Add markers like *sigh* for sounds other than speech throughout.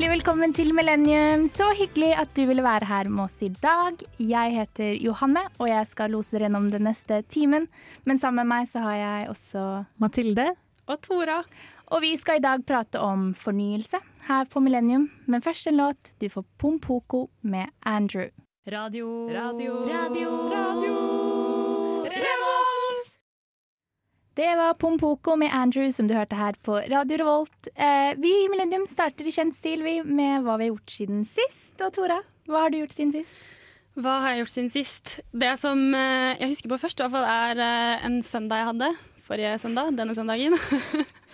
hjertelig velkommen til Millennium. Så hyggelig at du ville være her med oss i dag. Jeg heter Johanne, og jeg skal lose dere gjennom den neste timen. Men sammen med meg så har jeg også Mathilde. Og Tora. Og vi skal i dag prate om fornyelse her på Millennium. Men først en låt. Du får Pompoko med Andrew. Radio. Radio. Radio. Radio. Det var Pompoko med Andrew som du hørte her på Radio Revolt. Eh, vi i Millennium starter i kjent stil vi med hva vi har gjort siden sist. Og Tora, hva har du gjort siden sist? Hva har jeg gjort siden sist? Det som eh, jeg husker på først, i hvert fall er eh, en søndag jeg hadde. Forrige søndag. Denne søndagen.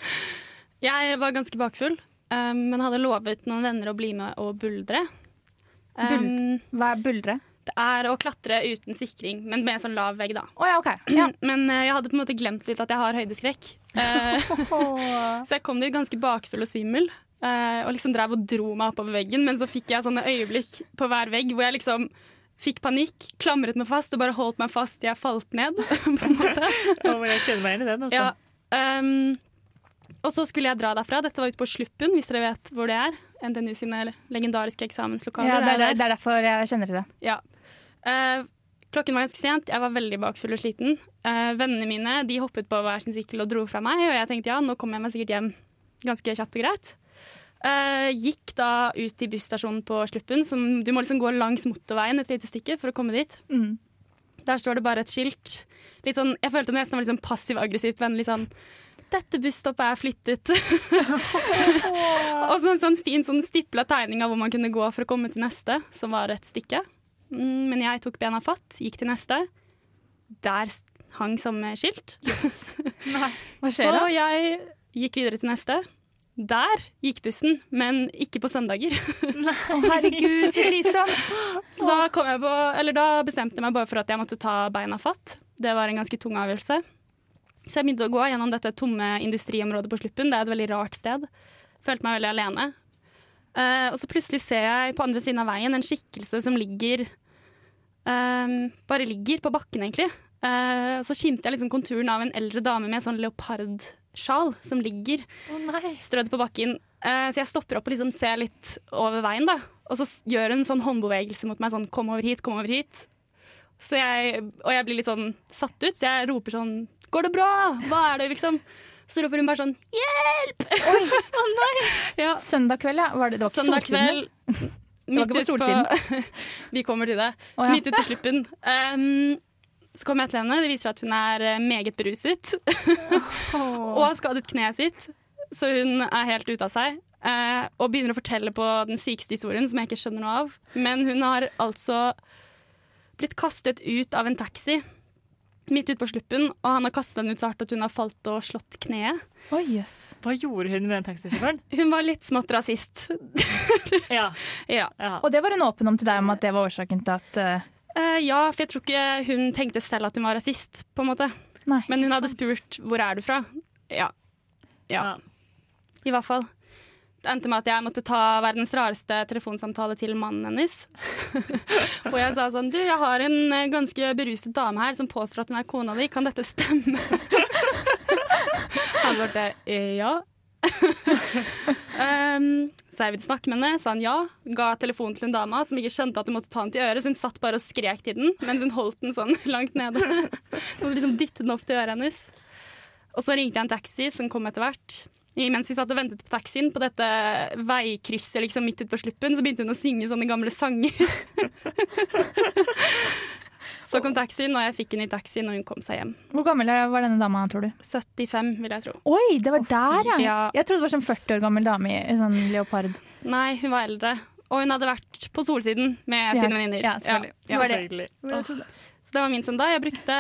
*laughs* jeg var ganske bakfull, eh, men hadde lovet noen venner å bli med og buldre. Um, Hva er buldre? Det er å klatre uten sikring, men med sånn lav vegg, da. Oh, ja, okay. Ja. *clears throat* Men eh, jeg hadde på en måte glemt litt at jeg har høydeskrekk. Eh, *laughs* *laughs* så jeg kom dit ganske bakfull og svimmel. eh, og liksom drev og dro meg oppover veggen, men så fikk jeg sånne øyeblikk på hver vegg hvor jeg liksom fikk panikk, klamret meg fast og bare holdt meg fast til jeg falt ned. *laughs* på en måte. oh, jeg kjenner meg inn i den. Altså. Ja, um, og så skulle jeg dra derfra. Dette var ute på Sluppen, hvis dere vet hvor det er. NTNU sine legendariske eksamenslokaler. Ja, det, er, det er derfor jeg kjenner til det. Ja. Eh, klokken var ganske sent, jeg var veldig bakfull og sliten. Eh, vennene mine de hoppet på hver sin sykkel og dro fra meg, og jeg tenkte ja, nå kommer jeg meg sikkert hjem ganske kjapt og greit. Eh, gikk da ut til busstasjonen på Sluppen. Som, du må liksom gå langs motorveien et lite stykke for å komme dit. Mm. Der står det bare et skilt. Litt sånn, jeg følte nesten var litt sånn passiv-aggressivt vennlig sånn Dette busstoppet er flyttet. *laughs* *laughs* og så en sånn fin sånn stipla tegning av hvor man kunne gå for å komme til neste, som var et stykke. Mm, men jeg tok bena fatt, gikk til neste. Der hang samme skilt. *laughs* Hva skjer Så da? jeg gikk videre til neste. Der gikk bussen, men ikke på søndager. *laughs* Å, herregud, så slitsomt. *laughs* Så da, kom jeg på, eller da bestemte jeg meg bare for at jeg måtte ta beina fatt. Det var en ganske tung avgjørelse. Så jeg begynte å gå gjennom dette tomme industriområdet på Sluppen. Det er et veldig rart sted. Følte meg veldig alene. Eh, og så plutselig ser jeg på andre siden av veien en skikkelse som ligger ehm, Bare ligger på bakken, egentlig. Uh, og så skimter jeg liksom konturen av en eldre dame med sånn leopardsjal som ligger oh, strødd på bakken. Uh, så jeg stopper opp og liksom ser litt over veien, da. Og så gjør hun en sånn håndbevegelse mot meg sånn 'kom over hit, kom over hit'. Så jeg, og jeg blir litt sånn satt ut, så jeg roper sånn 'går det bra? Hva er det?' liksom. Så roper hun bare sånn 'hjelp'! *laughs* ja, Søndag kveld, ja. Var det, det var ikke søndag kveld. *laughs* midt ute på solsiden. *laughs* Vi kommer til det. Oh, ja. Midt ute på Sluppen. Um, så kommer jeg til henne. Det viser at hun er eh, meget beruset. og har skadet kneet sitt, så hun er helt ute av seg. Uh, og begynner å fortelle på den sykeste historien, som jeg ikke skjønner noe av. Men hun har altså blitt kastet ut av en taxi midt ute på sluppen, og han har kastet henne ut så hardt at hun har falt og slått kneet. Oi, jøss. Hva gjorde hun med den taxisjåføren? *laughs* Hun var litt smått rasist. *laughs* Ja. ja. ja. Og det var hun åpen om til deg om at det var årsaken til at uh... Uh, ja, for jeg tror ikke hun tenkte selv at hun var rasist, på en måte. Nei. Men hun hadde spurt hvor er du fra. Ja. ja. Ja. I hvert fall. Det endte med at jeg måtte ta verdens rareste telefonsamtale til mannen hennes. *laughs* og jeg sa sånn Du, jeg har en eh, ganske beruset dame her som påstår at hun er kona di. Kan dette stemme? *laughs* Han svarte eh, ja. um, *laughs* så jeg ville snakke med henne, sa han ja. Ga telefonen til en dame som ikke skjønte at hun måtte ta den til øret, så hun satt bare og skrek til den mens hun holdt den sånn langt nede. Hun måtte liksom dytte den opp til øret hennes. Og så ringte jeg en taxi som kom etter hvert. Mens vi satt og ventet på taxien på dette veikrysset liksom midt ute på sluppen, så begynte hun å synge sånne gamle sanger. *laughs* så kom taxien, og jeg fikk henne i taxien, og hun kom seg hjem. Hvor gammel var denne dama, tror du? 75, vil jeg tro. Oi, det var der, ja. Ja. Jeg trodde det var sånn 40 år gammel dame i sånn leopard. Nei, hun var eldre. Og hun hadde vært på Solsiden med Ja. sine venninner. Ja, selvfølgelig. Ja. Selvfølgelig. Så det var min søndag. Jeg brukte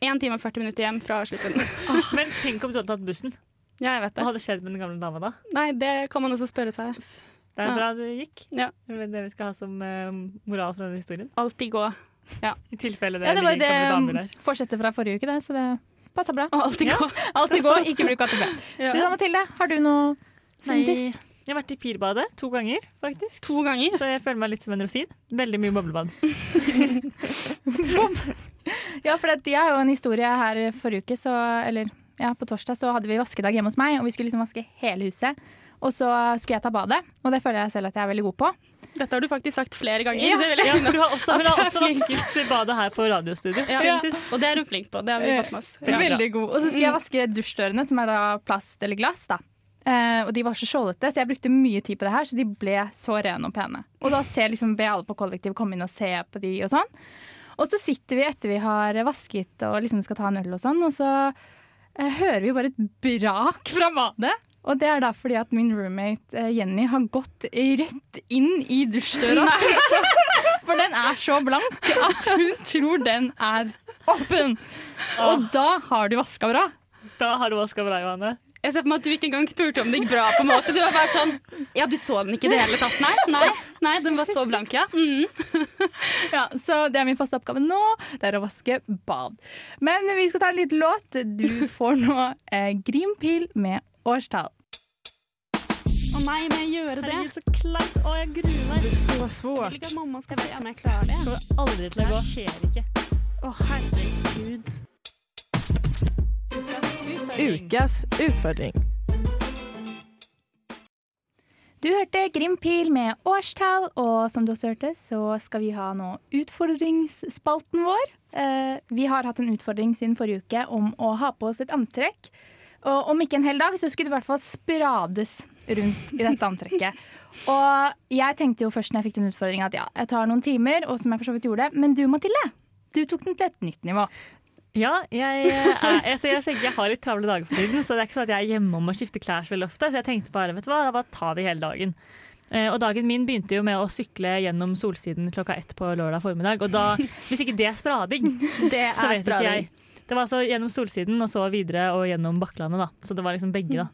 1 time og 40 minutter hjem fra slutten. *laughs* Men tenk om du hadde tatt bussen. Ja, jeg vet det. Hva det. hadde skjedd med den gamle dama da? Nei, det kan man også spørre seg. Det er Ja. bra det gikk. Ja. Det er det vi skal ha som uh, moral fra denne historien. Alltid gå. *laughs* I tilfelle det, Ja, det var det gamle damer det der. fortsettet fra forrige uke, det, så det passa bra. Alltid gå. *laughs* Alltid gå, ikke bruk ATB. *laughs* Ja. Du da, Mathilde, har du noe siden sist? Jeg har vært i Pirbadet to ganger, faktisk. To ganger. Så jeg føler meg litt som en rosin. Veldig mye boblebad. Ja, for jeg har jo en historie her forrige uke, så Eller ja, på torsdag så hadde vi vaskedag hjemme hos meg, og vi skulle liksom vaske hele huset. Og så skulle jeg ta badet, og det føler jeg selv at jeg er veldig god på. Dette har du faktisk sagt flere ganger. Ja. Det vil jeg Ja, du har også, hun har også vasket badet her på radiostudio. Ja. Ja. Og det er hun flink på. Det har vi fått med oss. Ja. Veldig god. Og så skulle jeg vaske dusjdørene, som er da plast eller glass. da. Eh, og de var så skjoldete, så jeg brukte mye tid på det her, så de ble så rene og pene. Og da ser liksom, ber alle på kollektiv komme inn og se på de og sånn. Og så sitter vi etter vi har vasket og liksom skal ta en øl og sånn, og så hører vi bare et brak fra badet. Og det er da fordi at min roommate eh, Jenny har gått rett inn i dusjdøra. *laughs* For den er så blank at hun tror den er åpen. Og da har du vaska bra. Da har du vaska bra, Johanne. Jeg ser for meg at du ikke engang spurte om det gikk bra. på en måte. Du var bare sånn Ja, du så den ikke i det hele tatt? Nei, nei, nei den var så blank, ja. Mm. Ja, så det er min faste oppgave nå. Det er å vaske bad. Men vi skal ta en liten låt. Du får nå eh, Grimpil med årstall. Å nei, må jeg gjøre det? Herregud, så kleint. Å, jeg gruer meg. Det er så svårt. Jeg vil ikke at mamma skal se om jeg klarer det. Det kommer aldri til å gå. Skjer ikke. Å, herregud. Ukas utfordring. Du hørte Grimpil med årstall, og som du også hørte, så skal vi ha nå utfordringsspalten vår. Eh, vi har hatt en utfordring siden forrige uke om å ha på oss et antrekk. Og om ikke en hel dag, så skulle det i hvert fall sprades rundt i dette antrekket. *laughs* Og jeg tenkte jo først når jeg fikk den utfordringa at ja, jeg tar noen timer, og som jeg for så vidt gjorde. Men du Mathilde, du tok den til et nytt nivå. Ja, jeg, eh, er, jeg, jeg, jeg har litt travle dager for tiden, så det er ikke sånn at jeg er hjemme om å skifte klær så veldig ofte. Så jeg tenkte bare, vet du hva, da bare tar vi hele dagen. Eh, og dagen min begynte jo med å sykle gjennom Solsiden klokka ett på lørdag formiddag. Og da, hvis ikke det er sprading, *laughs* Det så vet vet ikke jeg. Det var altså gjennom Solsiden og så videre og gjennom Bakklandet, da. Så det var liksom begge, da.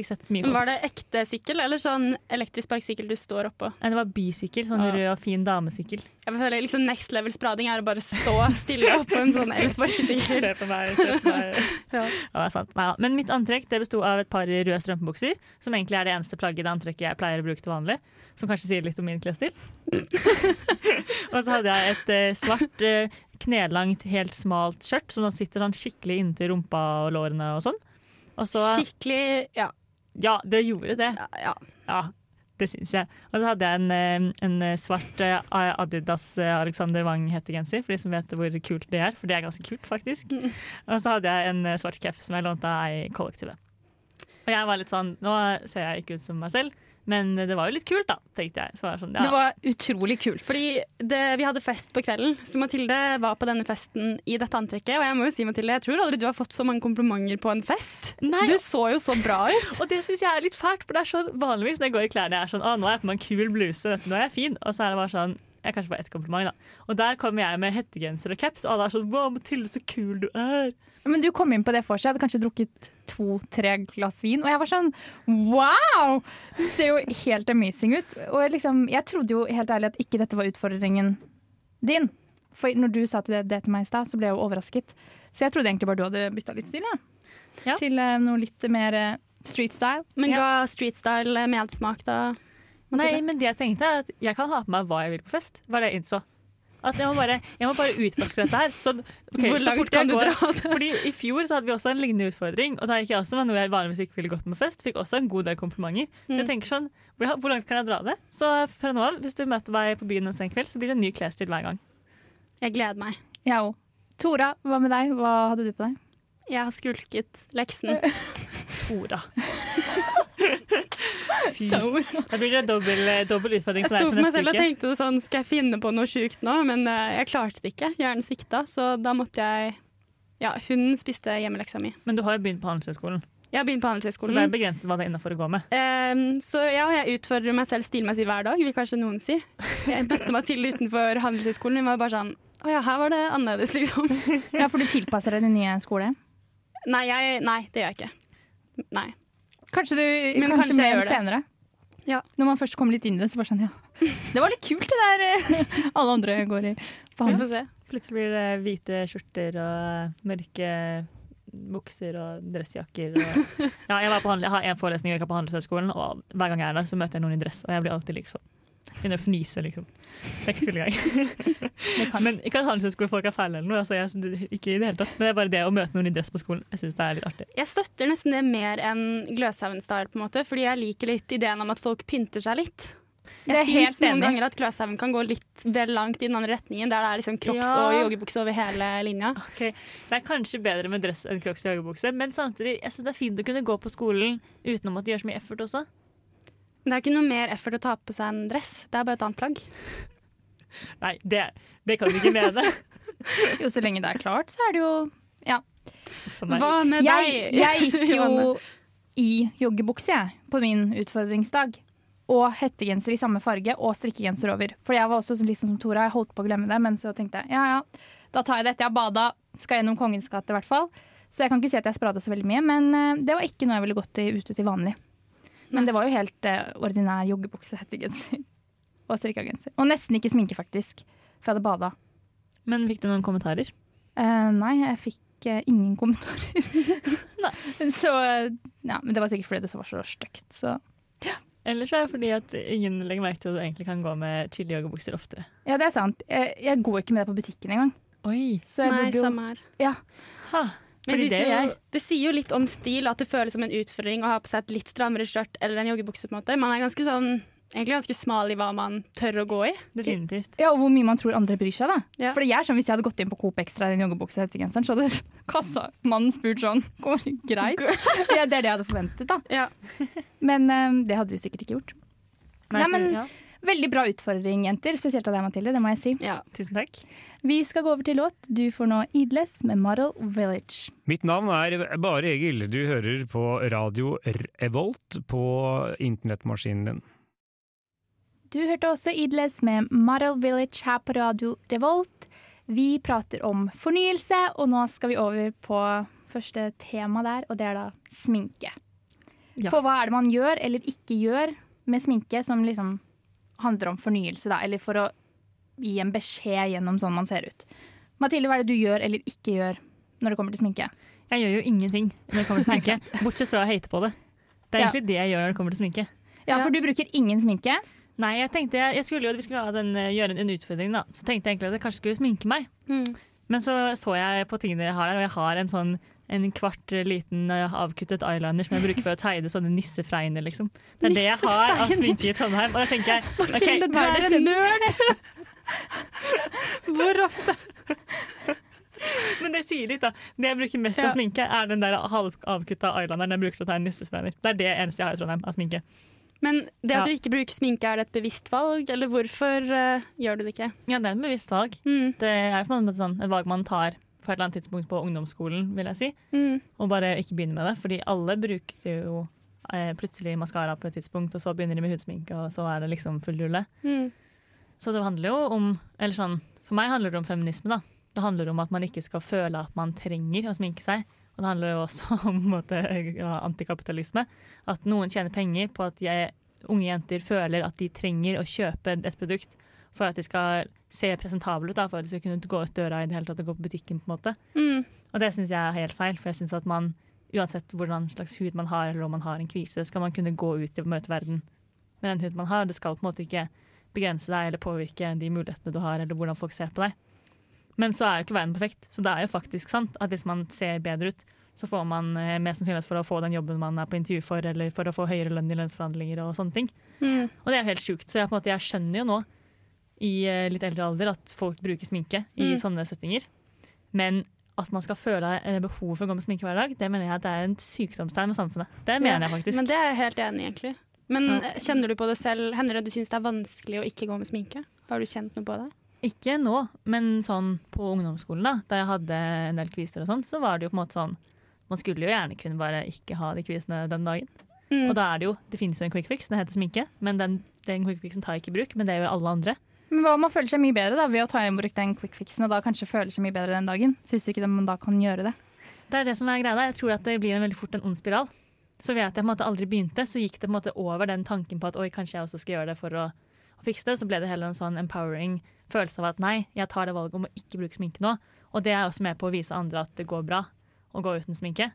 Fikk sett mye folk. Var det ekte sykkel eller sånn elektrisk sparkesykkel du står oppå? Nei, det var bysykkel. Sånn rød og fin damesykkel. Jeg føler liksom Next level sprading er å bare stå stille oppå en sånn elsparkesykkel. *laughs* Se på meg, se på meg. *laughs* Ja. Ja, det er sant. Men mitt antrekk det besto av et par røde strømpebukser, som egentlig er det eneste plagget det antrekket jeg pleier å bruke til vanlig. Som kanskje sier litt om min klesstil. *laughs* og så hadde jeg et eh, svart, eh, knelangt, helt smalt skjørt som sitter sånn skikkelig inntil rumpa og lårene og sånn. Og så Skikkelig Ja. Ja, det gjorde det. ja, ja. Det syns jeg. Og så hadde jeg en, eh, en svart eh, Adidas eh, Alexander Wang-hettegenser, for de som vet hvor kult det er. For det er ganske kult, faktisk. *laughs* Og så hadde jeg en eh, svart caps som jeg lånte av ei kollektiv kollektivet. Og jeg var litt sånn Nå ser jeg ikke ut som meg selv, men det var jo litt kult, da, tenkte jeg. Så var det, sånn, ja. Det var utrolig kult. Fordi det, vi hadde fest på kvelden, så Mathilde var på denne festen i dette antrekket. Og jeg må jo si, Mathilde, jeg tror aldri du har fått så mange komplimenter på en fest. Nei. Du så jo så bra ut. *laughs* Og det syns jeg er litt fælt, for det er sånn vanligvis når jeg går i klærne, jeg er sånn Å, nå har jeg på meg en kul bluse, nå er jeg fin. Og så er det bare sånn Jeg kanskje bare ett kompliment, da. Og der kommer jeg med hettegenser og caps, og alle er sånn Wow, Mathilde, så kul du er. Men du kom inn på det for seg, hadde kanskje drukket to-tre glass vin, og jeg var sånn wow! Det ser jo helt amazing ut. Og jeg liksom, jeg trodde jo helt ærlig at ikke dette var utfordringen din. For når du sa til det, det til meg i stad, så ble jeg jo overrasket. Så jeg trodde egentlig bare du hadde bytta litt stil, ja. Ja. Til uh, noe litt mer uh, street style. Men Ja. ga streetstyle medsmak da? Nei, men det jeg tenkte er at jeg kan ha på meg hva jeg vil på fest. Var det jeg innså. At jeg må bare, jeg må bare utforske dette her. Sånn, okay, Hvor så langt fort kan du går- dra det? Fordi I fjor så hadde vi også en lignende utfordring, og da gikk jeg også med noe jeg vanligvis ikke ville gått med på fest. Fikk også en god del komplimenter. Så jeg Mm. tenker sånn, hvor, langt kan jeg dra det? Så fra nå av, hvis du møter meg på byen en sen kveld, så blir det en ny klesstil hver gang. Jeg gleder meg. Jeg òg. Tora, hva med deg? Hva hadde du på deg? Jeg har skulket leksen. *laughs* Tora. Da blir det dobbel, dobbel utfordring Jeg for deg sto for meg selv og tenkte sånn, skal jeg finne på noe sjukt nå? Men eh, jeg klarte det ikke. Hjernen svikta, så da måtte jeg Ja, hun spiste hjemmeleksa mi. Men du har jo begynt på Handelshøyskolen, Jeg har begynt på så det er begrenset hva det er innafor å gå med. Um, så ja, jeg utfordrer meg selv stilmessig hver dag, vil kanskje noen si. Jeg møtte Mathilde utenfor Handelshøyskolen. Hun var bare sånn Å ja, her var det annerledes, liksom. *laughs* Ja, For du tilpasser deg din nye skole? Nei, jeg, nei det gjør jeg ikke. Nei. Kanskje du Men kanskje, kanskje jeg mer gjør det. senere? Ja. Når man først kommer litt inn i det, så bare sånn, ja. Det var litt kult det der eh, alle andre går i. Vi får se. Plutselig blir det hvite skjorter og mørke bukser og dressjakker. Og *laughs* ja, jeg, var på handel, jeg har en forelesning jeg gikk på Handelshøyskolen, og hver gang jeg er der, så møter jeg noen i dress. Og jeg blir alltid like sånn. Begynner å fnise, liksom. Fikk ikke tull engang. Men ikke at handelshøyskolefolk er fæle eller noe, altså, jeg, ikke i det hele tatt. Men det er bare det å møte noen i dress på skolen. Jeg syns det er litt artig. Jeg støtter nesten det mer enn Gløshaugen-style, på en måte, fordi jeg liker litt ideen om at folk pynter seg litt. Jeg helt syns noen enig. ganger at Gløshaugen kan gå litt vel langt i den andre retningen, der det er liksom crocs Ja. og joggebukse over hele linja. Okay. Det er kanskje bedre med dress enn crocs og joggebukse, men samtidig jeg synes det er fint å kunne gå på skolen uten å måtte gjøre så mye effort også. Det er ikke noe mer effort å ta på seg en dress. Det er bare et annet plagg. Nei, det, det kan du ikke mene. Jo, så lenge det er klart, så er det jo Ja. Hva med Jeg, deg? jeg gikk *laughs* jo i joggebukse jeg, på min utfordringsdag. Og hettegenser i samme farge og strikkegenser over. For jeg var også liksom litt som Tora, jeg holdt på å glemme det, men så tenkte jeg ja ja, da tar jeg det etter jeg har bada. Skal gjennom Kongens gate i hvert fall. Så jeg kan ikke si at jeg sprada så veldig mye, men eh, det var ikke noe jeg ville gått i ute til vanlig. Men det var jo helt eh, ordinær joggebukse, hettegenser *laughs* og strikkegenser. Og nesten ikke sminke, faktisk. For jeg hadde bada. Men fikk du noen kommentarer? Eh, nei, jeg fikk eh, ingen kommentarer. *laughs* *laughs* Nei. Så eh, ja, Men det var sikkert fordi det var så stygt. Så Eller så er det fordi at ingen legger merke til at du egentlig kan gå med chili joggebukser oftere. ja, det er sant. Jeg, jeg går ikke med det på butikken engang. Oi, Så jeg Nei, burde jo samme her. ja. ha. Men Fordi jeg det jo, jeg. det sier jo litt om stil at det føles som en utfordring å ha på seg et litt strammere skjørt eller en joggebukse. på en måte. Man er ganske sånn, egentlig ganske smal i hva man tør å gå i. Definitivt. ja, Og hvor mye man tror andre bryr seg, da. Ja. For jeg er sånn, Hvis jeg hadde gått inn på Coop Extra i den joggebuksa og hettegenseren, så hadde *laughs* kassamannen spurt sånn Går det greit? *laughs* Ja, det er det jeg hadde forventet, da. Ja. Men um, det hadde du sikkert ikke gjort. Nei, Nei men- ja, Veldig bra utfordring, jenter. Spesielt av deg, Mathilde. Det må jeg si. Ja. tusen takk. Vi skal gå over til låt. Du får nå Idles med Model Village. Mitt navn er Bare Egil. Du hører på radio Revolt på internettmaskinen din. Du hørte også Idles med Model Village her på Radio Revolt. Vi prater om fornyelse, og nå skal vi over på første tema der, og det er da sminke. Ja. For hva er det man gjør eller ikke gjør med sminke som liksom handler om fornyelse, da, eller for å gi en beskjed gjennom sånn man ser ut. Mathilde, hva er det du gjør eller ikke gjør når det kommer til sminke? Jeg gjør jo ingenting når det kommer til sminke, *laughs* bortsett fra å hate på det. Det er Ja. egentlig det jeg gjør når det kommer til sminke. Ja, for du bruker ingen sminke. Nei, jeg tenkte jeg, jeg skulle jo, Vi skulle ha den, eh, gjøre en, en utfordring, da. Så tenkte jeg egentlig at jeg kanskje skulle sminke meg. Mm. Men så så jeg på tingene jeg har her, og jeg har en sånn en kvart eh, liten eh, avkuttet eyeliner som jeg bruker for å tegne sånne nissefregner, liksom. Det er det jeg har av sminke i Trondheim. Og da tenker jeg Mathilde, du er en nerd! *laughs* Hvor ofte? Men det sier litt, da. Det jeg bruker mest Ja. av sminke, er den der halvavkutta eyelineren jeg bruker til å tegne nissefregner. Det er det eneste jeg har i Trondheim av sminke. Men det at Ja. du ikke bruker sminke, er det et bevisst valg, eller hvorfor uh, gjør du det ikke? Ja, det er et bevisst valg. Mm. Det er på en måte sånn, et valg man tar på et eller annet tidspunkt på ungdomsskolen, vil jeg si. Mm. Og bare ikke begynne med det. Fordi alle bruker jo eh, plutselig maskara på et tidspunkt, og så begynner de med hudsminke, og så er det liksom full rulle. Mm. Så det handler jo om Eller sånn, for meg handler det om feminisme, da. Det handler om at man ikke skal føle at man trenger å sminke seg. Og det handler jo også *laughs* om måte, antikapitalisme. At noen tjener penger på at jeg, unge jenter føler at de trenger å kjøpe et produkt for at de skal se presentable ut, da, for at de skal kunne gå ut døra i det hele tatt og gå på butikken. på en måte. Mm. Og det syns jeg er helt feil, for jeg syns at man, uansett hvordan slags hud man har, eller om man har en kvise, skal man kunne gå ut og møte verden med den huden man har. Det skal på en måte ikke begrense deg eller påvirke de mulighetene du har, eller hvordan folk ser på deg. Men så er jo ikke verden perfekt, så det er jo faktisk sant at hvis man ser bedre ut, så får man eh, mest sannsynlighet for å få den jobben man er på intervju for, eller for å få høyere lønn i lønnsforhandlinger og sånne ting. Mm. Og det er helt sjukt. Så jeg, måte, jeg skjønner jo nå, i eh, litt eldre alder, at folk bruker sminke i Mm. sånne settinger. Men at man skal føle eh, behov for å gå med sminke hver dag, det mener jeg at det er en sykdomstegn med samfunnet. Det mener jeg faktisk. Men det er jeg helt enig i, egentlig. Men Ja. kjenner du på det selv? Hender det at du syns det er vanskelig å ikke gå med sminke? Har du kjent noe på det? Ikke nå, men sånn på ungdomsskolen, da da jeg hadde en del kviser og sånn, så var det jo på en måte sånn Man skulle jo gjerne kunne bare ikke ha de kvisene den dagen. Mm. Og da er det jo Det finnes jo en quick fix, den heter sminke, men den, den quick fixen tar jeg ikke i bruk, men det gjør alle andre. Men hva om man føler seg mye bedre da, ved å ta i bruk den quick fixen, og da kanskje føler seg mye bedre den dagen? Syns du ikke man da kan gjøre det? Det er det som er greia. Jeg tror at det blir en veldig fort en ond spiral. Så ved at jeg på en måte aldri begynte, så gikk det på en måte over den tanken på at oi, kanskje jeg også skal gjøre det for å, å fikse det. Så ble det heller en sånn empowering følelse av at nei, jeg tar det valget om å ikke bruke sminke nå. Og det er også med på å vise andre at det går bra å gå uten sminke.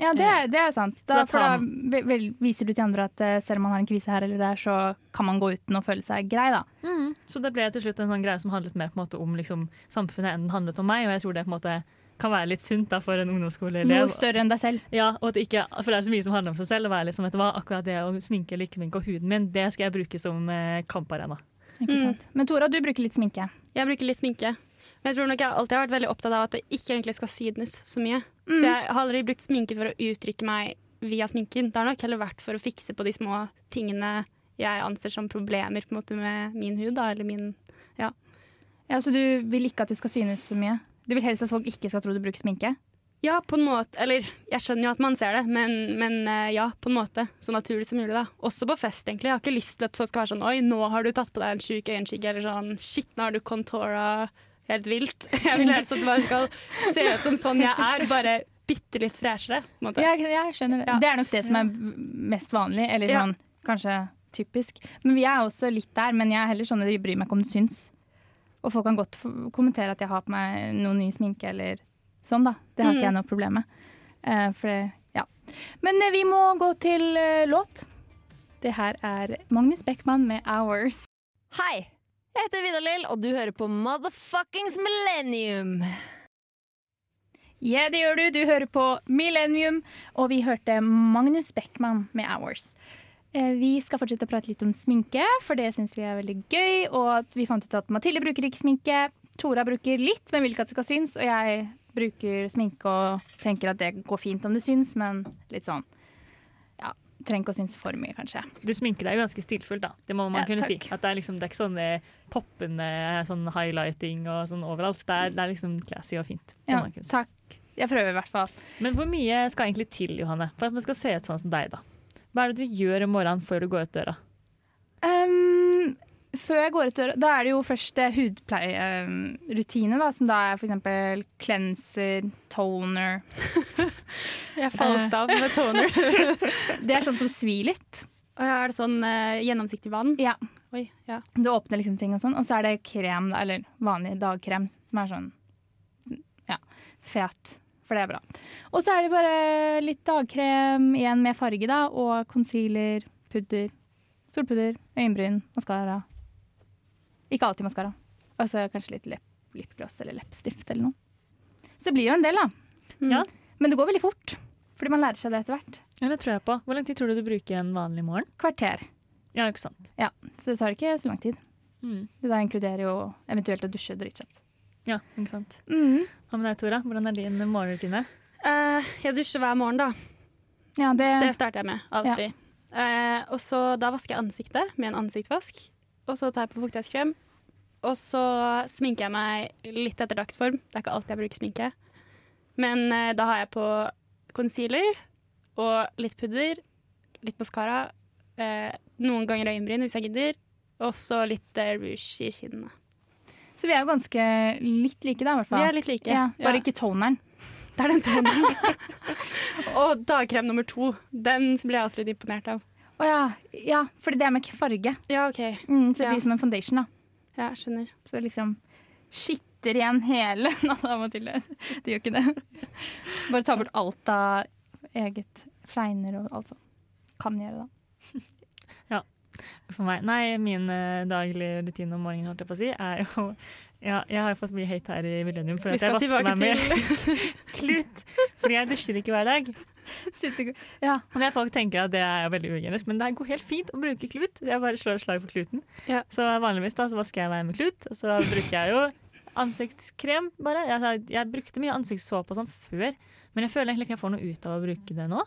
Ja, det, det er sant. Da, da for da viser du til andre at eh, selv om man har en kvise her eller der, så kan man gå uten å føle seg grei, da. Så det ble til slutt en sånn greie som handlet mer på en måte om liksom, samfunnet enn den handlet om meg, og jeg tror det på en måte kan være litt sunt da, for en ungdomsskoleelev. Noe større enn deg selv. Ja, og at ikke, for det er så mye som handler om seg selv. Liksom, vet du hva, akkurat det å sminke eller ikke sminke og huden min, det skal jeg bruke som eh, kamparena. Ikke Mm. Men Tora, du bruker litt sminke. Jeg bruker litt sminke. Men jeg tror nok jeg alltid har vært veldig opptatt av at det ikke egentlig skal synes så mye. Mm. Så jeg har aldri brukt sminke for å uttrykke meg via sminken. Det har nok heller vært for å fikse på de små tingene jeg anser som problemer på en måte, med min hud. Da, eller min Ja, Så du vil ikke at det skal synes så mye? Du vil helst at folk ikke skal tro du bruker sminke? Ja, på en måte. Eller jeg skjønner jo at man ser det, men, men eh, ja, på en måte. Så naturlig som mulig, da. Også på fest, egentlig. Jeg har ikke lyst til at folk skal være sånn Oi, nå har du tatt på deg en sjuk øyenskygge, eller sånn Shit, nå har du contora helt vilt. *laughs* Jeg vil helst at det bare skal se ut som sånn jeg er, bare bitte litt freshere. Ja, jeg skjønner det. Ja. Det er nok det som er mest vanlig, eller Ja. sånn kanskje typisk. Men vi er også litt der, men jeg er heller sånn at jeg bryr meg ikke om det syns. Og folk kan godt kommentere at jeg har på meg noe ny sminke eller sånn, da. Det har Mm. ikke jeg noe problem med. Uh, for det, ja. Men uh, vi må gå til uh, låt. Det her er Magnus Beckmann med 'Hours'. Hei, jeg heter Vidar-Lill, og du hører på Motherfuckings Millennium. Ja, det gjør du. Du hører på Millennium, og vi hørte Magnus Beckmann med 'Hours'. Eh, Vi skal fortsette å prate litt om sminke, for det syns vi er veldig gøy. Og vi fant ut at Mathilde bruker ikke sminke. Tora bruker litt, men vil ikke at det skal synes. Og jeg bruker sminke og tenker at det går fint om det syns, men litt sånn trenger ikke å synes for mye, kanskje. Du sminker deg jo ganske stilfullt, da. Det må man Ja, kunne takk. si. At det er, liksom, det er ikke sånn eh, poppende sånn highlighting og sånn overalt. Det er, det er liksom classy og fint. Ja, si. takk. Jeg prøver i hvert fall. Men hvor mye skal egentlig til, Johanne, for at man skal se ut sånn som deg, da? Hva er det du gjør om morgenen før du går ut døra? Um, før jeg går ut døra, da er det jo først eh, hudpleierutine, da, som da er eksempel cleanser, toner *laughs* Jeg falt av med toner. *laughs* Det er sånn som svir litt. Er det sånn eh, gjennomsiktig vann? Ja. Oi, ja. Du åpner liksom ting og sånn, og så er det krem, da, eller vanlig dagkrem, som er sånn ja, fet. For det er bra. Og så er det bare litt dagkrem igjen med farge, da, og concealer, pudder, solpudder, øyenbryn, maskara. Ikke alltid maskara. Og så kanskje litt lip lipgloss eller leppestift eller noe. Så det blir jo en del, da. Mm. Ja. Men det går veldig fort, fordi man lærer seg det etter hvert. Ja, det tror jeg på. Hvor lang tid tror du du bruker en vanlig morgen? Kvarter. Ja, ikke sant. Ja, Så det tar ikke så lang tid. Mm. Det da inkluderer jo eventuelt å dusje dritkjapt. Ja, ikke sant. Mm. Hva med deg, Tora? Hvordan er din morgenrutine? Uh, jeg dusjer hver morgen, da. Ja, det, Så det starter jeg med. Alltid. Eh, og så da vasker jeg ansiktet med en ansiktsvask. Og så tar jeg på fuktighetskrem. Og så sminker jeg meg litt etter dagsform. Det er ikke alltid jeg bruker sminke. Men eh, da har jeg på concealer og litt pudder, litt maskara, eh, noen ganger øyenbryn hvis jeg gidder, og så litt eh, rouge i kinnene. Så vi er jo ganske litt like, da, i hvert fall. Vi er litt like. ja, bare Ja. ikke toneren. Det er den toneren. *laughs* og dagkrem nummer to. Den ble jeg også litt imponert av. Å ja. ja, fordi det er med farge. Ja, OK. Mm, så det Ja. blir som en foundation, da. Ja, skjønner. Så det liksom skitter igjen hele *laughs* natta, da, Mathilde. Det gjør ikke det. Bare ta bort alt av eget fregner og alt sånt. Kan gjøre, da. *laughs* For meg, nei, Min eh, daglige rutine om morgenen holdt jeg på å si, er jo ja, Jeg har fått mye hate her i Millennium for at jeg vasker meg med *laughs* klut. Fordi jeg dusjer ikke hver dag. Ja. Og Folk tenker at det er veldig uhygienisk, men det går helt fint å bruke klut. Jeg bare slår et slag på kluten. Ja. Så vanligvis da, så vasker jeg meg med klut, og så bruker jeg jo ansiktskrem. bare. Jeg, jeg brukte mye ansiktssåpe og sånn før, men jeg føler egentlig ikke jeg får noe ut av å bruke det nå.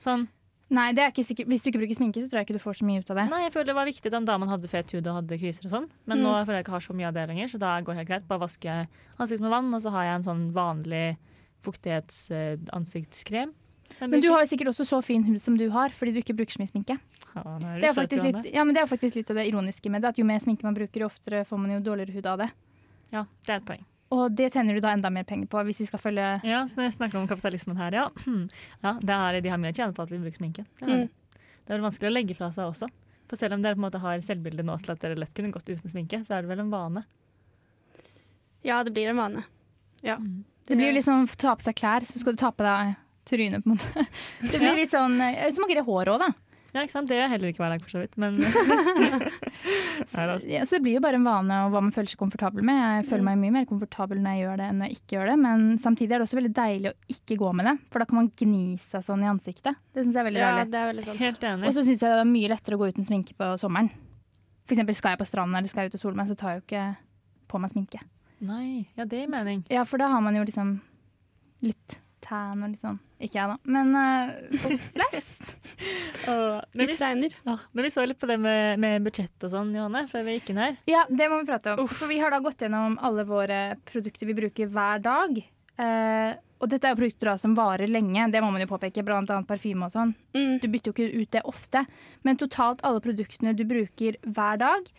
Sånn, Nei, det er ikke sikkert. Hvis du ikke bruker sminke, så tror jeg ikke du får så mye ut av det. Nei, jeg føler det var viktig den da man hadde fet hud og hadde kviser og sånn. Men Mm. nå føler jeg ikke har så mye av det lenger, så da går det helt greit. Bare vasker jeg ansiktet med vann, og så har jeg en sånn vanlig fuktighetsansiktskrem. Men du har sikkert også så fin hud som du har, fordi du ikke bruker så mye sminke. ja, det, er Det er, litt, ja, men det er faktisk litt av det ironiske med det. At jo mer sminke man bruker, jo oftere får man jo dårligere hud av det. Ja, det er et poeng. Og det tjener du da enda mer penger på, hvis vi skal følge Ja, så når jeg snakker om kapitalismen her, ja. *clears throat* ja det er, de har mye å tjene på at vi bruker sminke. Det er, Mm. det. er vel vanskelig å legge fra seg også. For selv om dere på en måte har selvbildet nå til at dere lett kunne gått uten sminke, så er det vel en vane. Ja, det blir en vane. Ja. Mm. Det blir jo liksom å ta på seg klær, så skal du ta på deg trynet, på en måte. *laughs* Det blir litt sånn eh, Så mange det håret òg, da. Ja, ikke sant? Det gjør jeg heller ikke hver dag, for så vidt. Men *laughs* så. Ja, så det blir jo bare en vane og hva man føler seg komfortabel med. Jeg føler meg mye mer komfortabel når jeg gjør det enn når jeg ikke gjør det. Men samtidig er det også veldig deilig å ikke gå med det, for da kan man gni seg sånn i ansiktet. Det syns jeg er veldig Ja, deilig. det er veldig sant. Helt enig. Og så syns jeg det er mye lettere å gå uten sminke på sommeren. For eksempel skal jeg på stranden eller skal jeg ut og sole meg, så tar jeg jo ikke på meg sminke. Nei, ja, det gir mening. Ja, for da har man jo liksom litt tan og litt sånn. Ikke jeg, da. Men uh, folk flest. *laughs* Og, men, Litt vi, fregner. ja, men vi så litt på det med, med budsjett og sånn, Johanne, før vi gikk inn her. Ja, det må vi prate om. For vi har da gått gjennom alle våre produkter vi bruker hver dag. Uh, og dette er jo produkter da som varer lenge, det må man jo påpeke. Blant annet parfyme og sånn. Mm. Du bytter jo ikke ut det ofte. Men totalt alle produktene du bruker hver dag,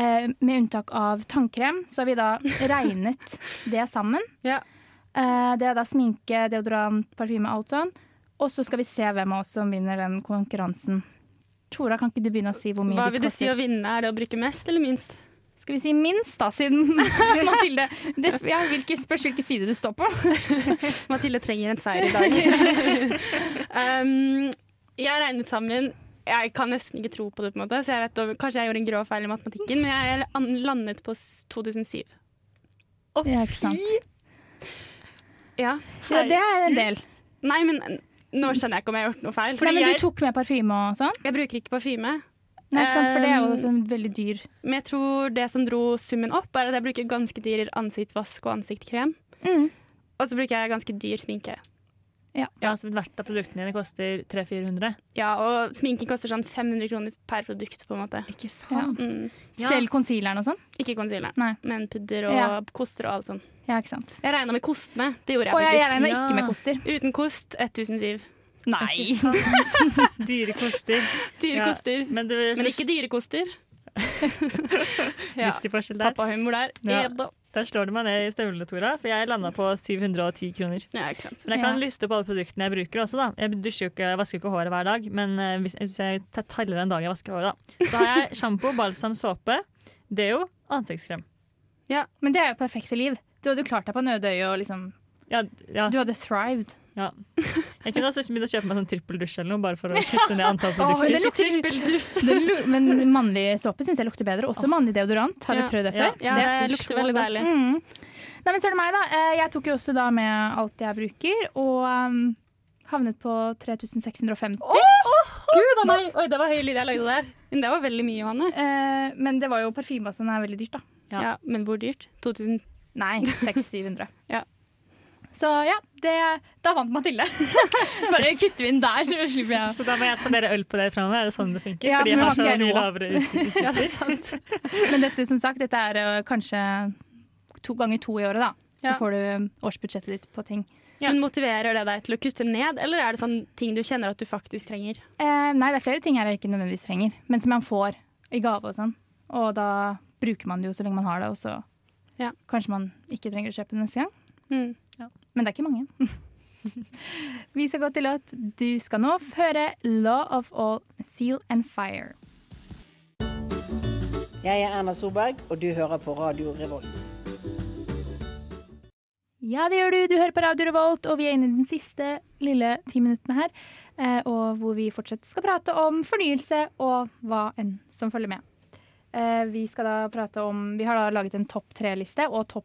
eh, med unntak av tannkrem, så har vi da *laughs* regnet det sammen. Ja. Eh, det er da sminke, deodorant, parfyme, alt sånn. Og så skal vi se hvem av oss som vinner den konkurransen. Tora, kan ikke du begynne å si hvor mye Hva vil det si å vinne? Er det å bruke mest eller minst? Skal vi si minst, da, siden *laughs* Mathilde det, sp- ja, hvilke, Spørs hvilken side du står på. *laughs* Mathilde trenger en seier i dag. *laughs* um, jeg har regnet sammen Jeg kan nesten ikke tro på det, på en måte, så jeg vet, om- kanskje jeg gjorde en grov feil i matematikken, men jeg landet på 2007. Å, sant? Ja. Ja, det er en del. Nei, men nå skjønner jeg ikke om jeg har gjort noe feil. Nei, men du tok med parfyme og sånn? jeg bruker ikke parfyme. Nei, ikke sant? For det er jo sånn også veldig dyr Men jeg tror det som dro summen opp, er at jeg bruker ganske dyr ansiktsvask og ansiktskrem. mm. Og så bruker jeg ganske dyr sminke. Ja, så Hvert av produktene dine koster 300-400. Ja, og sminken koster sånn 500 kroner per produkt, på en måte. Ikke Ja. Mm. Ja. Selv concealeren og sånn? Ikke concealer, Nei. men pudder og Ja. koster og alt sånn. Ja, ikke sant. Jeg regna med kostene. Det gjorde jeg Og jeg, jeg faktisk. regner Ja. ikke med koster. Uten kost 1007. Nei! *laughs* Dyre koster. Dyre Ja, koster. Men, det, Men ikke dyre koster. *laughs* ja. Viktig forskjell der. Pappahumor der. Ja. Der slår du meg ned i støvlene, Tora, for jeg landa på 710 kroner. Ja, ikke sant. Men jeg kan Ja. liste opp alle produktene jeg bruker også. da. Jeg dusjer jo ikke, vasker jo ikke håret hver dag, men eh, hvis, hvis jeg teller en dag jeg vasker håret, da, så har jeg sjampo, *laughs* balsam, såpe, deo, ansiktskrem. Ja, Men det er jo perfekte liv. Du hadde jo klart deg på øye og liksom Ja, ja, Du hadde thrived. Jeg kunne også begynt å kjøpe meg sånn trippeldusj eller noe, bare for å *laughs* kutte ned antall produkter. Oh, lukter Men mannlig såpe syns jeg lukter bedre. Også mannlig deodorant. Har Ja. dere prøvd det før? Ja, det det er lukter veldig godt. deilig. Mm. Nei, men så er det meg, da. Eh, Jeg tok jo også da med alt jeg bruker, og um, havnet på 3650. Gud a meg! Oi, det var høy lyd jeg lagde der. Men det var veldig mye, Johanne. Uh, men det var jo parfyme og sånn er veldig dyrt, da. Ja. Ja. Men hvor dyrt? 2000? Nei, 600-700. Ja. Så ja, det, da vant Mathilde. *laughs* Bare kutter vi inn der, så slipper jeg Så da må jeg spandere øl på dere framover? Er det sånn det funker? Ja, Fordi jeg har så mye lavere utgifter. Ja, det er sant. Men dette som sagt, dette er eh, kanskje to ganger to i året, da. Så Ja. får du årsbudsjettet ditt på ting. Ja. Men Motiverer det deg til å kutte ned, eller er det sånn ting du kjenner at du faktisk trenger? Eh, nei, det er flere ting her jeg ikke nødvendigvis trenger, men som man får i gave og sånn. Og da bruker man det jo så lenge man har det, og så Ja. kanskje man ikke trenger å kjøpe det neste gang. Mm. Men det er ikke mange. *laughs* Vi skal gå til låt. Du skal nå høre 'Law of All Seal and Fire'. Jeg er Erna Solberg, og du hører på Radio Revolt. Ja, det gjør du. Du hører på Radio Revolt, og vi er inne i den siste lille ti minuttene her. eh, Og hvor vi fortsatt skal prate om fornyelse og hva enn som følger med. Eh, Vi skal da prate om Vi har da laget en topp tre-liste og topp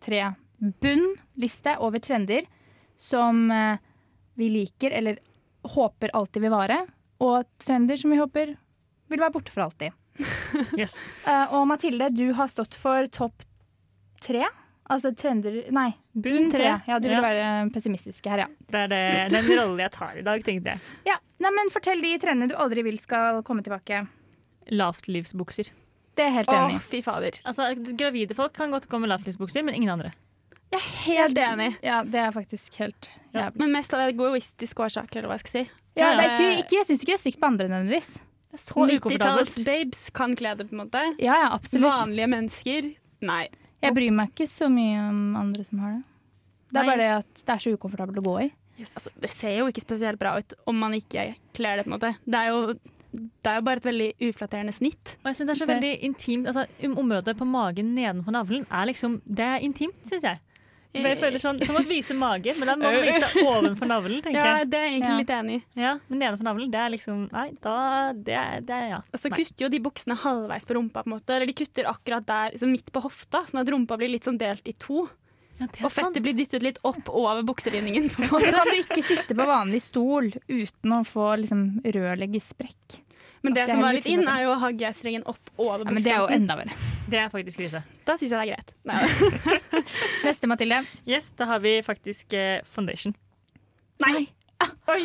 tre bunn-liste over trender som eh, vi liker eller håper alltid vil vare, og trender som vi håper vil være borte for alltid. *laughs* *laughs* Yes. Eh, Og Mathilde, du har stått for topp tre. Altså trender Nei, bunn tre. Ja, du vil være pessimistisk her, ja. Det er det, *laughs* den rollen jeg tar i dag, tenkte jeg. ja. Nei, men Fortell de trendene du aldri vil skal komme tilbake. Lavtlivsbukser. Det er helt Å, enig i. fy fader. Altså, Gravide folk kan godt gå med lavtlivsbukser, men ingen andre. Jeg er helt enig. Ja, det er faktisk helt jævlig. Men mest av egoistiske årsaker, eller hva jeg skal si. Ja, det er Ja, ikke, ikke, jeg syns ikke det er stygt på andre nødvendigvis. Det er så ukomfortabelt. 90-talls-babes kan kle det, på en måte. Ja, ja, absolutt. Vanlige mennesker, nei. Jeg bryr meg ikke så mye om andre som har det. Det er Nei. bare det at det er så ukomfortabelt å gå i. Altså, det ser jo ikke spesielt bra ut om man ikke kler det, på en måte. Det er jo, det er jo bare et veldig uflatterende snitt. Og jeg synes det er så veldig intimt altså, Området på magen nedenfor navlen er liksom Det er intimt, syns jeg. For jeg føler sånn, Du kan godt vise mage, men da må du vise *laughs* ovenfor navlen, tenker Ja, det er jeg egentlig Ja. litt enig i. Ja, Men nedenfor navlen, det er liksom Nei, da Det er, det er ja. Og så Nei. kutter jo de buksene halvveis på rumpa, på en måte. Eller de kutter akkurat der, liksom midt på hofta, sånn at rumpa blir litt sånn delt i to. Ja, det er Og fettet sant. blir dyttet litt opp over bukselinningen. Og *laughs* så kan du ikke sitte på vanlig stol uten å få liksom rørleggersprekk. Men det Det som var litt inn, er jo å ha G-strengen opp over Ja, men det er jo enda verre. Det er faktisk krise. Da syns jeg det er greit. Nei. *laughs* Neste, Mathilde. Yes, da har vi faktisk eh, foundation. Nei. Oi,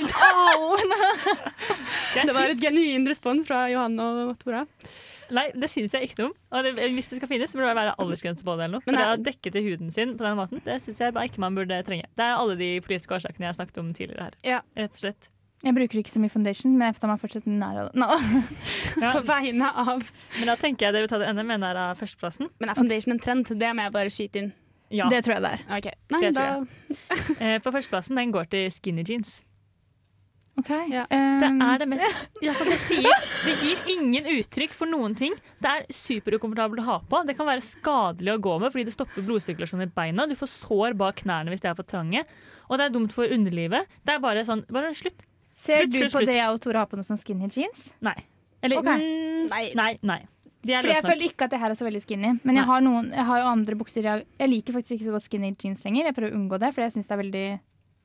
Jeg *laughs* det var et genuin respons fra Johanne og Tora. Nei, det syns jeg ikke noe om. Og det, hvis det skal finnes, så burde det være aldersgrense på det. eller noe. Men det å dekke til huden sin på den måten, det syns jeg bare ikke man burde trenge. Det er alle de politiske årsakene jeg har snakket om tidligere her. Ja. Rett og slett. Jeg bruker ikke så mye foundation, men jeg får ta meg fortsatt nær av det. No. *laughs* Ja. På vegne av Men da tenker jeg dere vil ta det enda mer nær av førsteplassen. Men er foundation en trend? Det må jeg bare skyte inn. Ja. Det tror jeg det er. Ok, Nei, Det tror da *laughs* Eh, på førsteplassen den går til skinny jeans. Ok. Ja. Det Um, er det mest ja, som jeg sier, Det gir ingen uttrykk for noen ting. Det er superukomfortabelt å ha på. Det kan være skadelig å gå med fordi det stopper blodsirkulasjonen i beina. Du får sår bak knærne hvis de er for trange. Og det er dumt for underlivet. Det er bare sånn Bare slutt. Ser Slutt, du slutt, på slutt. det jeg og Tore har på noe sånn skinny jeans? Nei. Eller okay. mm, Nei. nei. nei. Fordi jeg føler ikke at det her er så veldig skinny. Men jeg har, noen, jeg har jo andre bukser. Jeg, jeg liker faktisk ikke så godt skinny jeans lenger. Jeg prøver å unngå det, for jeg syns det er veldig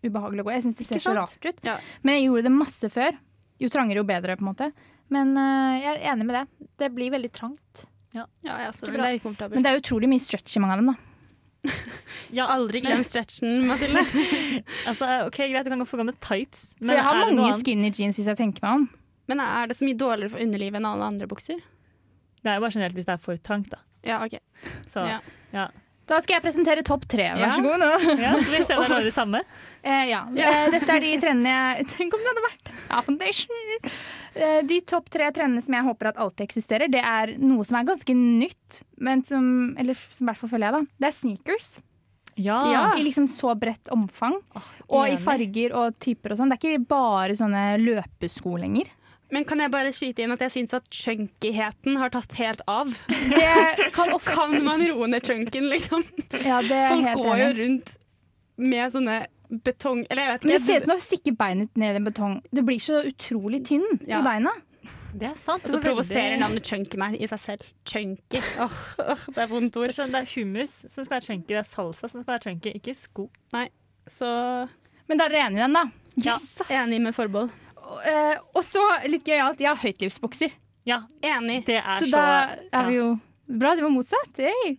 ubehagelig å gå. Jeg synes det ser så rart ut. Ja. Men jeg gjorde det masse før. Jo trangere, jo bedre, på en måte. Men uh, jeg er enig med det. Det blir veldig trangt. Ja, ja, så, Ikke men bra. det er. Men det er utrolig mye stretch i mange av dem, da. *laughs* Ja, Aldri glem stretchen, Mathilde. *laughs* altså, ok, Greit, du kan få gå med tights. For jeg har mange skinny jeans hvis jeg tenker meg om. Men er det så mye dårligere for underlivet enn alle andre bukser? Det er jo bare generelt hvis det er for trangt, da. Ja, ok. Så, Ja. ja. Da skal jeg presentere topp tre. Vær så god. nå. Ja, så vi ser om det samme. Eh, ja. Eh, dette er de trendene jeg *laughs* Tenk om det hadde vært ja, foundation! Eh, de topp tre trendene som jeg håper at alltid eksisterer, det er noe som er ganske nytt, men som Eller som i hvert fall føler jeg, da. Det er sneakers. Ja. Ja. I liksom så bredt omfang. Og i farger og typer og sånn. Det er ikke bare sånne løpesko lenger. Men kan jeg bare skyte inn at jeg syns at chunkyheten har tatt helt av? *laughs* Det kan *laughs* ofte Kan man roe ned chunken, liksom? Ja, det er Folk helt går jo rundt med sånne betong... Eller jeg vet Men ikke. det ser ut som du stikker beinet ned i en betong. Du blir så utrolig tynn Ja. i beina. Det er sant. Og så provoserer navnet chunky meg i seg selv. Chunky. Åh, oh, det er vondt ord. sånn, det er hummus som skal være chunky, det er salsa som skal være chunky, ikke sko. Så Men da er dere enige i den, da? Ja, Yes, Ja, enig med forbehold. Eh, og så litt gøyalt, jeg har høytlivsbukser. Ja, Enig. det er Så så, da er vi jo Bra, det var motsatt. Hey.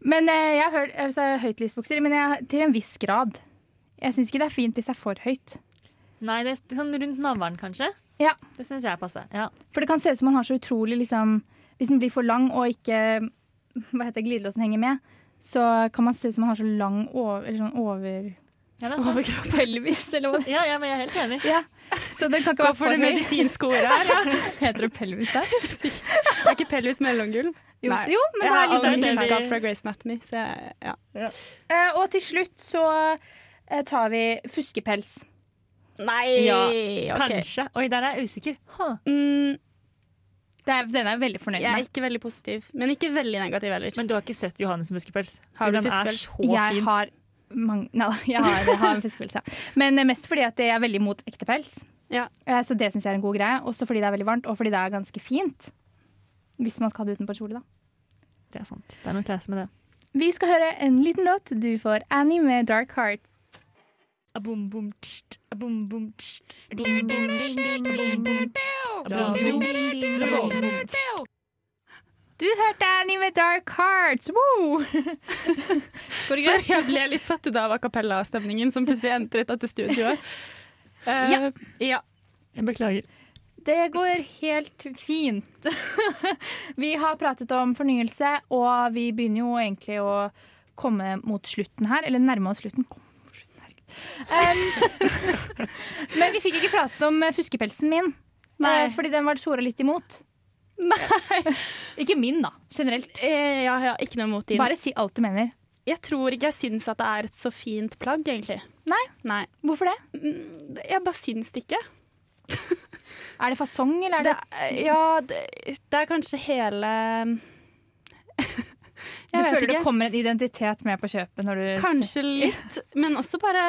Men eh, jeg har altså, høytlivsbukser, men jeg, til en viss grad. Jeg syns ikke det er fint hvis det er for høyt. Nei, det er sånn rundt navlen, kanskje. Ja. Det syns jeg passer. Ja. For det kan se ut som man har så utrolig liksom Hvis den blir for lang og ikke hva heter glidelåsen henger med, så kan man se ut som man har så lang over, eller sånn over Ja, det er sant. pelvis, eller hva ja, ja, men jeg er helt enig. ja. Så den kan ikke Gå for det medisinske ordet her. Ja. *laughs* Heter det pelvis der? Det er ikke pelvis mellomgulv. Jo, Nei. jo men Jeg det er litt sånn kunnskap fra Grace Anatomy, så jeg, ja. Uh, Og til slutt så uh, tar vi fuskepels. Nei, Ja, okay. Kanskje. Oi, der er jeg usikker. Huh. Mm, er, den er jeg veldig fornøyd med. jeg er ikke veldig positiv, men ikke veldig negativ heller. Men du har ikke sett Johannes Muskepels? Har du Den er fuskepels? fin. Jeg har mange Nei da, jeg har, jeg har en fiskepels, ja. Men eh, mest fordi at jeg er veldig imot ekte pels. Ja. Eh, Så det syns jeg er en god greie. Også fordi det er veldig varmt, og fordi det er ganske fint. Hvis man skal ha det utenpå kjole, da. Det er sant. Det er noe class med det. Vi skal høre en liten låt. Du får Annie med Dark Hearts. Abum, bum, tst, abum, bum, tst, abum, bum, tst, abum, bum, tst, abum, bum, tst, tst. Du hørte Annie med Dark Hearts! Woo! *laughs* Går det Så greit? jeg ble litt satt ut av a cappella-stemningen som plutselig entret dette studioet. Uh, Ja. ja. Jeg beklager. Det går helt fint. *laughs* vi har pratet om fornyelse, og vi begynner jo egentlig å komme mot slutten her. Eller nærme oss slutten. Kom. *laughs* Um, men vi fikk ikke pratet om eh, fuskepelsen min, Nei. eh, fordi den var Tora litt imot. *laughs* Nei. Ikke min, da. Generelt. Eh, ja, ja, ikke noe mot din. Bare si alt du mener. Jeg tror ikke jeg syns at det er et så fint plagg, egentlig. Nei. Nei. Hvorfor det? Mm, Jeg bare syns det ikke. *laughs* Er det fasong, eller er Det, det ja, det, det er kanskje hele *laughs* Du føler det kommer en identitet med på kjøpet når du Kanskje litt, men også bare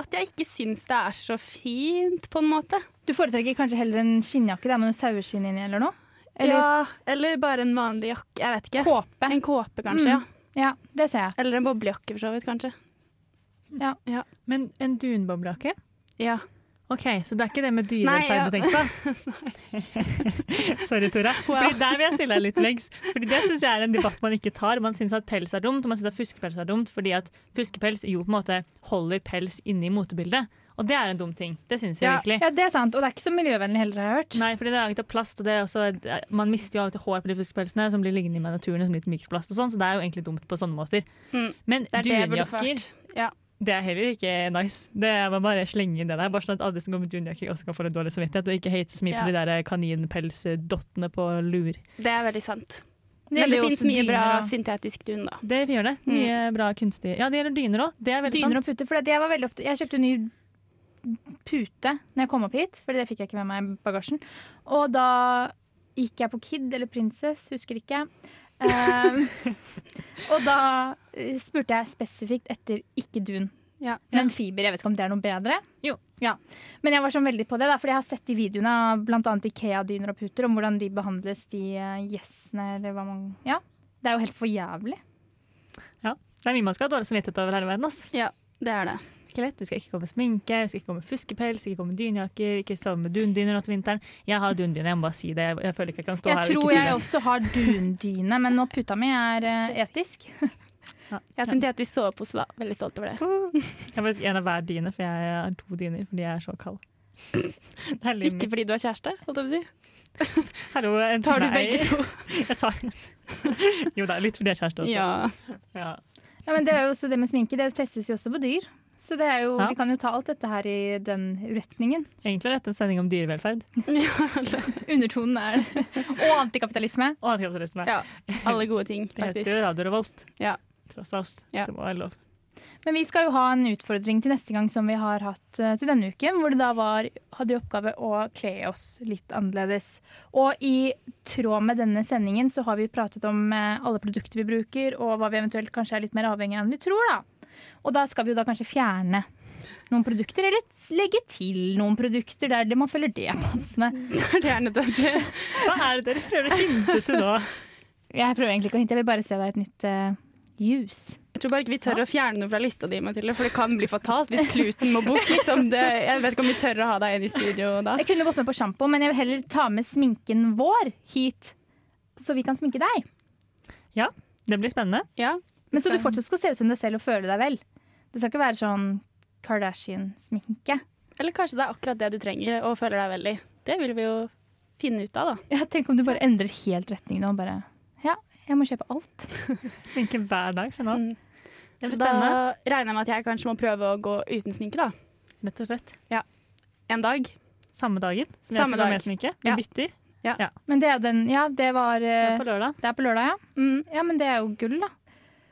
at jeg ikke syns det er så fint, på en måte. Du foretrekker kanskje heller en skinnjakke der med noe saueskinn inni eller noe? Eller ja, eller bare en vanlig jakke. Jeg vet ikke. kåpe? En kåpe, kanskje. Mm. Ja, det ser jeg. Eller en boblejakke, for så vidt. kanskje. Men en dunboblejakke? Ja. OK, så det er ikke det med Nei, dyrevelferd ja. du tenker på? *laughs* *laughs* Sorry, Tora. Fordi Der vil jeg stille deg litt lengst. Fordi Det syns jeg er en debatt man ikke tar. Man syns at pels er dumt, og man syns at fuskepels er dumt fordi at fuskepels jo på en måte holder pels inne i motebildet. Og det er en dum ting. Det syns jeg Ja. virkelig. Ja, det er sant. Og det er ikke så miljøvennlig heller, har jeg hørt. Nei, fordi det er laget av plast, og det er også, man mister jo av og til hår på de fuskepelsene som blir liggende i naturen som litt mikroplast og sånn, så det er jo egentlig dumt på sånne måter. Mm, Men Det er det dunjakker. Ja. det er heller ikke nice. Det er man bare slenge inn det der, bare sånn at alle som går med dunjakker også kan få litt dårlig samvittighet, og ikke hate så mye på de der kaninpelsdottene på lur. Det er veldig sant. Det det finnes mye dyner, bra dyner og- syntetisk dun, da. Det gjør det. Mye bra kunstig. Ja, det gjelder dyner òg. Det er veldig Dyner og puter. For jeg, var veldig opptatt- jeg kjøpte en ny pute når jeg kom opp hit, for det fikk jeg ikke med meg i bagasjen. Og da gikk jeg på Kid eller Princess, husker ikke. Um, *laughs* og da eh, spurte jeg spesifikt etter ikke dun, Ja. men fiber. Jeg vet ikke om det er noe bedre. Jo. Ja. Men jeg var sånn veldig på det, da, fordi jeg har sett de videoene av bl.a. Ikea-dyner og puter, om hvordan de behandles, de uh, gjessene, eller hva man Ja. Det er jo helt for jævlig. Ja. Det er mye man skal ha dårlig samvittighet over her i verden. Altså. Ja, det er det. Ikke lett. Du skal ikke gå med sminke, du skal ikke gå med fuskepels, ikke gå med dynjakker, ikke sove med dundyner nå til vinteren. Jeg har dundyne, jeg må bare si det. Jeg, jeg føler ikke jeg kan stå Jeg her og ikke si det. jeg tror jeg også har dundyne, men nå puta mi er uh, etisk. Jeg har syntetisk sovepose, da. Veldig stolt over det. Jeg har si en av hver dyne, for jeg har to dyner fordi jeg er så kald. Det er Ikke fordi du har kjæreste, holdt jeg på å si. Hallo, en Tar du nei. begge to? *laughs* Jeg tar Jo da, litt fordi jeg er kjæreste også. Ja. Ja. Ja, men det er jo også det med sminke, det testes jo også på dyr. Så det er jo, Ja. vi kan jo ta alt dette her i den retningen. *laughs* Egentlig er dette en sending om dyrevelferd Undertonen er Og antikapitalisme. og antikapitalisme. ja. Alle gode ting, faktisk. Det heter jo Radio Revolt. Ja. Tross alt. Ja. Det må være lov. Men vi skal jo ha en utfordring til neste gang som vi har hatt eh, til denne uken, hvor det da var, hadde i oppgave å kle oss litt annerledes. Og i tråd med denne sendingen så har vi pratet om eh, alle produkter vi bruker, og hva vi eventuelt kanskje er litt mer avhengig av enn vi tror, da. Og da skal vi jo da kanskje fjerne noen produkter, eller legge til noen produkter der man føler det er passende. *laughs* Det er nødvendig. Hva er det dere prøver å hinte til nå? Jeg prøver egentlig ikke å hinte, jeg vil bare se deg et nytt uh, juice. Jeg tror bare ikke vi tør å fjerne noe fra lista di, Mathilde, for det kan bli fatalt hvis kluten må bort. Liksom. Det, jeg vet ikke om vi tør å ha deg inn i studio da. Jeg kunne gått med på sjampo, men jeg vil heller ta med sminken vår hit, så vi kan sminke deg. Ja, Det blir spennende. Ja. Men så du fortsatt skal se ut som deg selv og føle deg vel. Det skal ikke være sånn Kardashian-sminke. Eller kanskje det er akkurat det du trenger og føler deg vel i. Det vil vi jo finne ut av, da. Ja, tenk om du bare endrer helt retning nå. Bare Ja, jeg må kjøpe alt. *laughs* Sminke hver dag fra nå. Mm. Det Så da regner jeg med at jeg kanskje må prøve å gå uten sminke, da. Rett og slett. Ja. En dag. Samme dagen som Samme jeg skal gå dag. med sminke. Vi Ja. bytter. Men det er den Ja, det var Det er eh, på lørdag. Det er på lørdag, ja. Mm. Ja, men det er jo gull, da.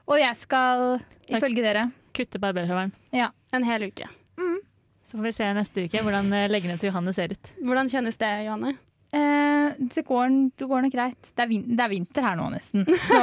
Og jeg skal, ifølge dere Kutte barberhøvelen. En hel uke. Så får vi se neste uke hvordan eh, leggene til Johanne ser ut. Hvordan kjennes det, Johanne? Eh, det, går, det går nok greit. Det er, vin det er vinter her nå, nesten. Så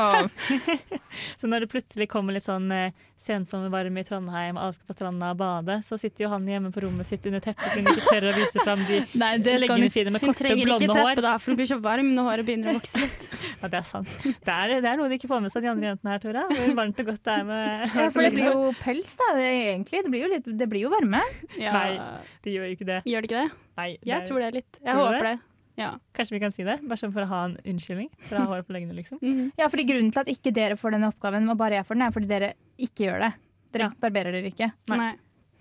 *laughs* Så når det plutselig kommer litt sånn eh, sensommervarme i Trondheim, og alle skal på stranda og bade, så sitter jo han hjemme på rommet sitt under teppet fordi hun ikke tør å vise fram de *laughs* Nei, det leggene hun sine med Hun korte, trenger ikke blonde teppe, hår. da, for hun blir så varm når håret begynner å vokse litt. *laughs* Ja, det er sant. Det er, det er noe de ikke får med seg, de andre jentene her, Tora. Hvor varmt og godt det er med ja, For det blir jo pels, da. Det, er egentlig. Det blir jo, litt, det blir jo varme. Ja. Nei. De gjør jo ikke det. Gjør det ikke det? Nei, Jeg tror det litt. Jeg håper det. Ja. Kanskje vi kan si det? Bare sånn for å ha en unnskyldning for å ha håret på leggene, liksom. Mhm. Ja, fordi Grunnen til at ikke dere får denne oppgaven, og bare jeg får den, er fordi dere ikke gjør det. Dere barberer dere ikke. Nei. Nei.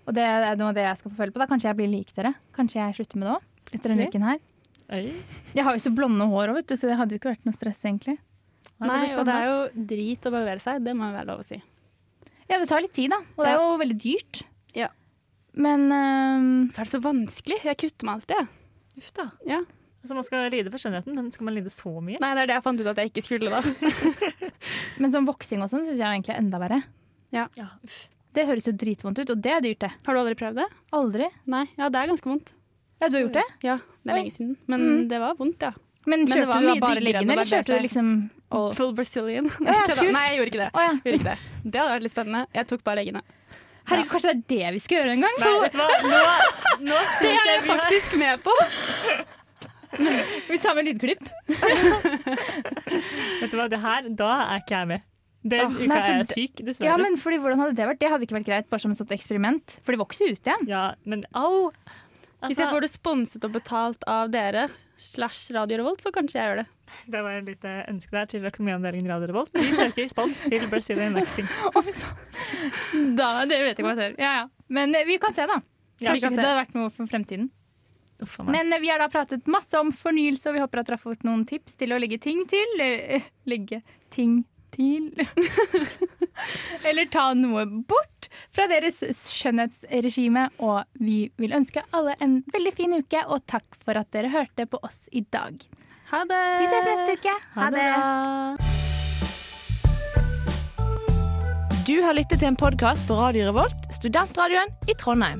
Og det er noe av det jeg skal få følge på. da Kanskje jeg blir lik dere. Kanskje jeg slutter med det òg. Etter denne uken her. Oi. Jeg har jo så blonde hår òg, så det hadde jo ikke vært noe stress, egentlig. Nei, og det er jo drit å barbere seg. Det må jo være lov å si. Ja, det tar litt tid, da. Og det er jo veldig dyrt. Ja. Men um, Så er det så vanskelig. Jeg kutter meg alltid, jeg. Uff da. Ja. Altså, man skal lide for skjønnheten, men skal man lide så mye? Nei, det er det jeg fant ut at jeg ikke skulle, da. *laughs* men sånn voksing og sånn syns jeg egentlig er enda verre. Ja, ja. Det høres jo dritvondt ut, og det er dyrt, det. Har du aldri prøvd det? Aldri. Nei. Ja, det er ganske vondt. Ja, du har gjort det? Ja, det er lenge siden. Men Mm. det var vondt, ja. Men kjørte men du da bare å eller kjørte du liksom og... Full Brazilian. ja, *laughs* ja, kult. Nei, jeg gjorde ikke det. Oh, ja. Gjorde ikke det. det hadde vært litt spennende. Jeg tok bare leggene. Herregud, kanskje det er det vi skal gjøre en gang? Nei, vet du hva? Nå, nå *laughs* Det er jeg faktisk med på! *laughs* Vi tar med lydklipp. *laughs* Vet du hva, det her, da er ikke jeg med. Den uka nei, for er jeg syk, dessverre. Ja, men fordi, Hvordan hadde det vært? Det hadde ikke vært greit, bare som et sånt eksperiment. For de vokser jo ut igjen. Ja, men au! Hvis jeg får det sponset og betalt av dere slash Radio Revolt, så kanskje jeg gjør det. Det var et lite ønske der til økonomiavdelingen Radio Revolt. Vi søker spons til Brazilian Waxing. *laughs* Da, det vet jeg ikke hva jeg ser. Ja, ja. Men eh, vi kan se, da. Ja, Kanskje kan ikke se. det hadde vært noe for fremtiden. Men eh, vi har da pratet masse om fornyelse, og vi håper at dere har fått noen tips til å legge ting til. eh, *laughs* Legge ting til *laughs* Eller ta noe bort fra deres skjønnhetsregime. Og vi vil ønske alle en veldig fin uke, og takk for at dere hørte på oss i dag. Ha det! Vi ses neste uke. Ha det. bra. Du har lyttet til en podkast på Radio Revolt, studentradioen i Trondheim.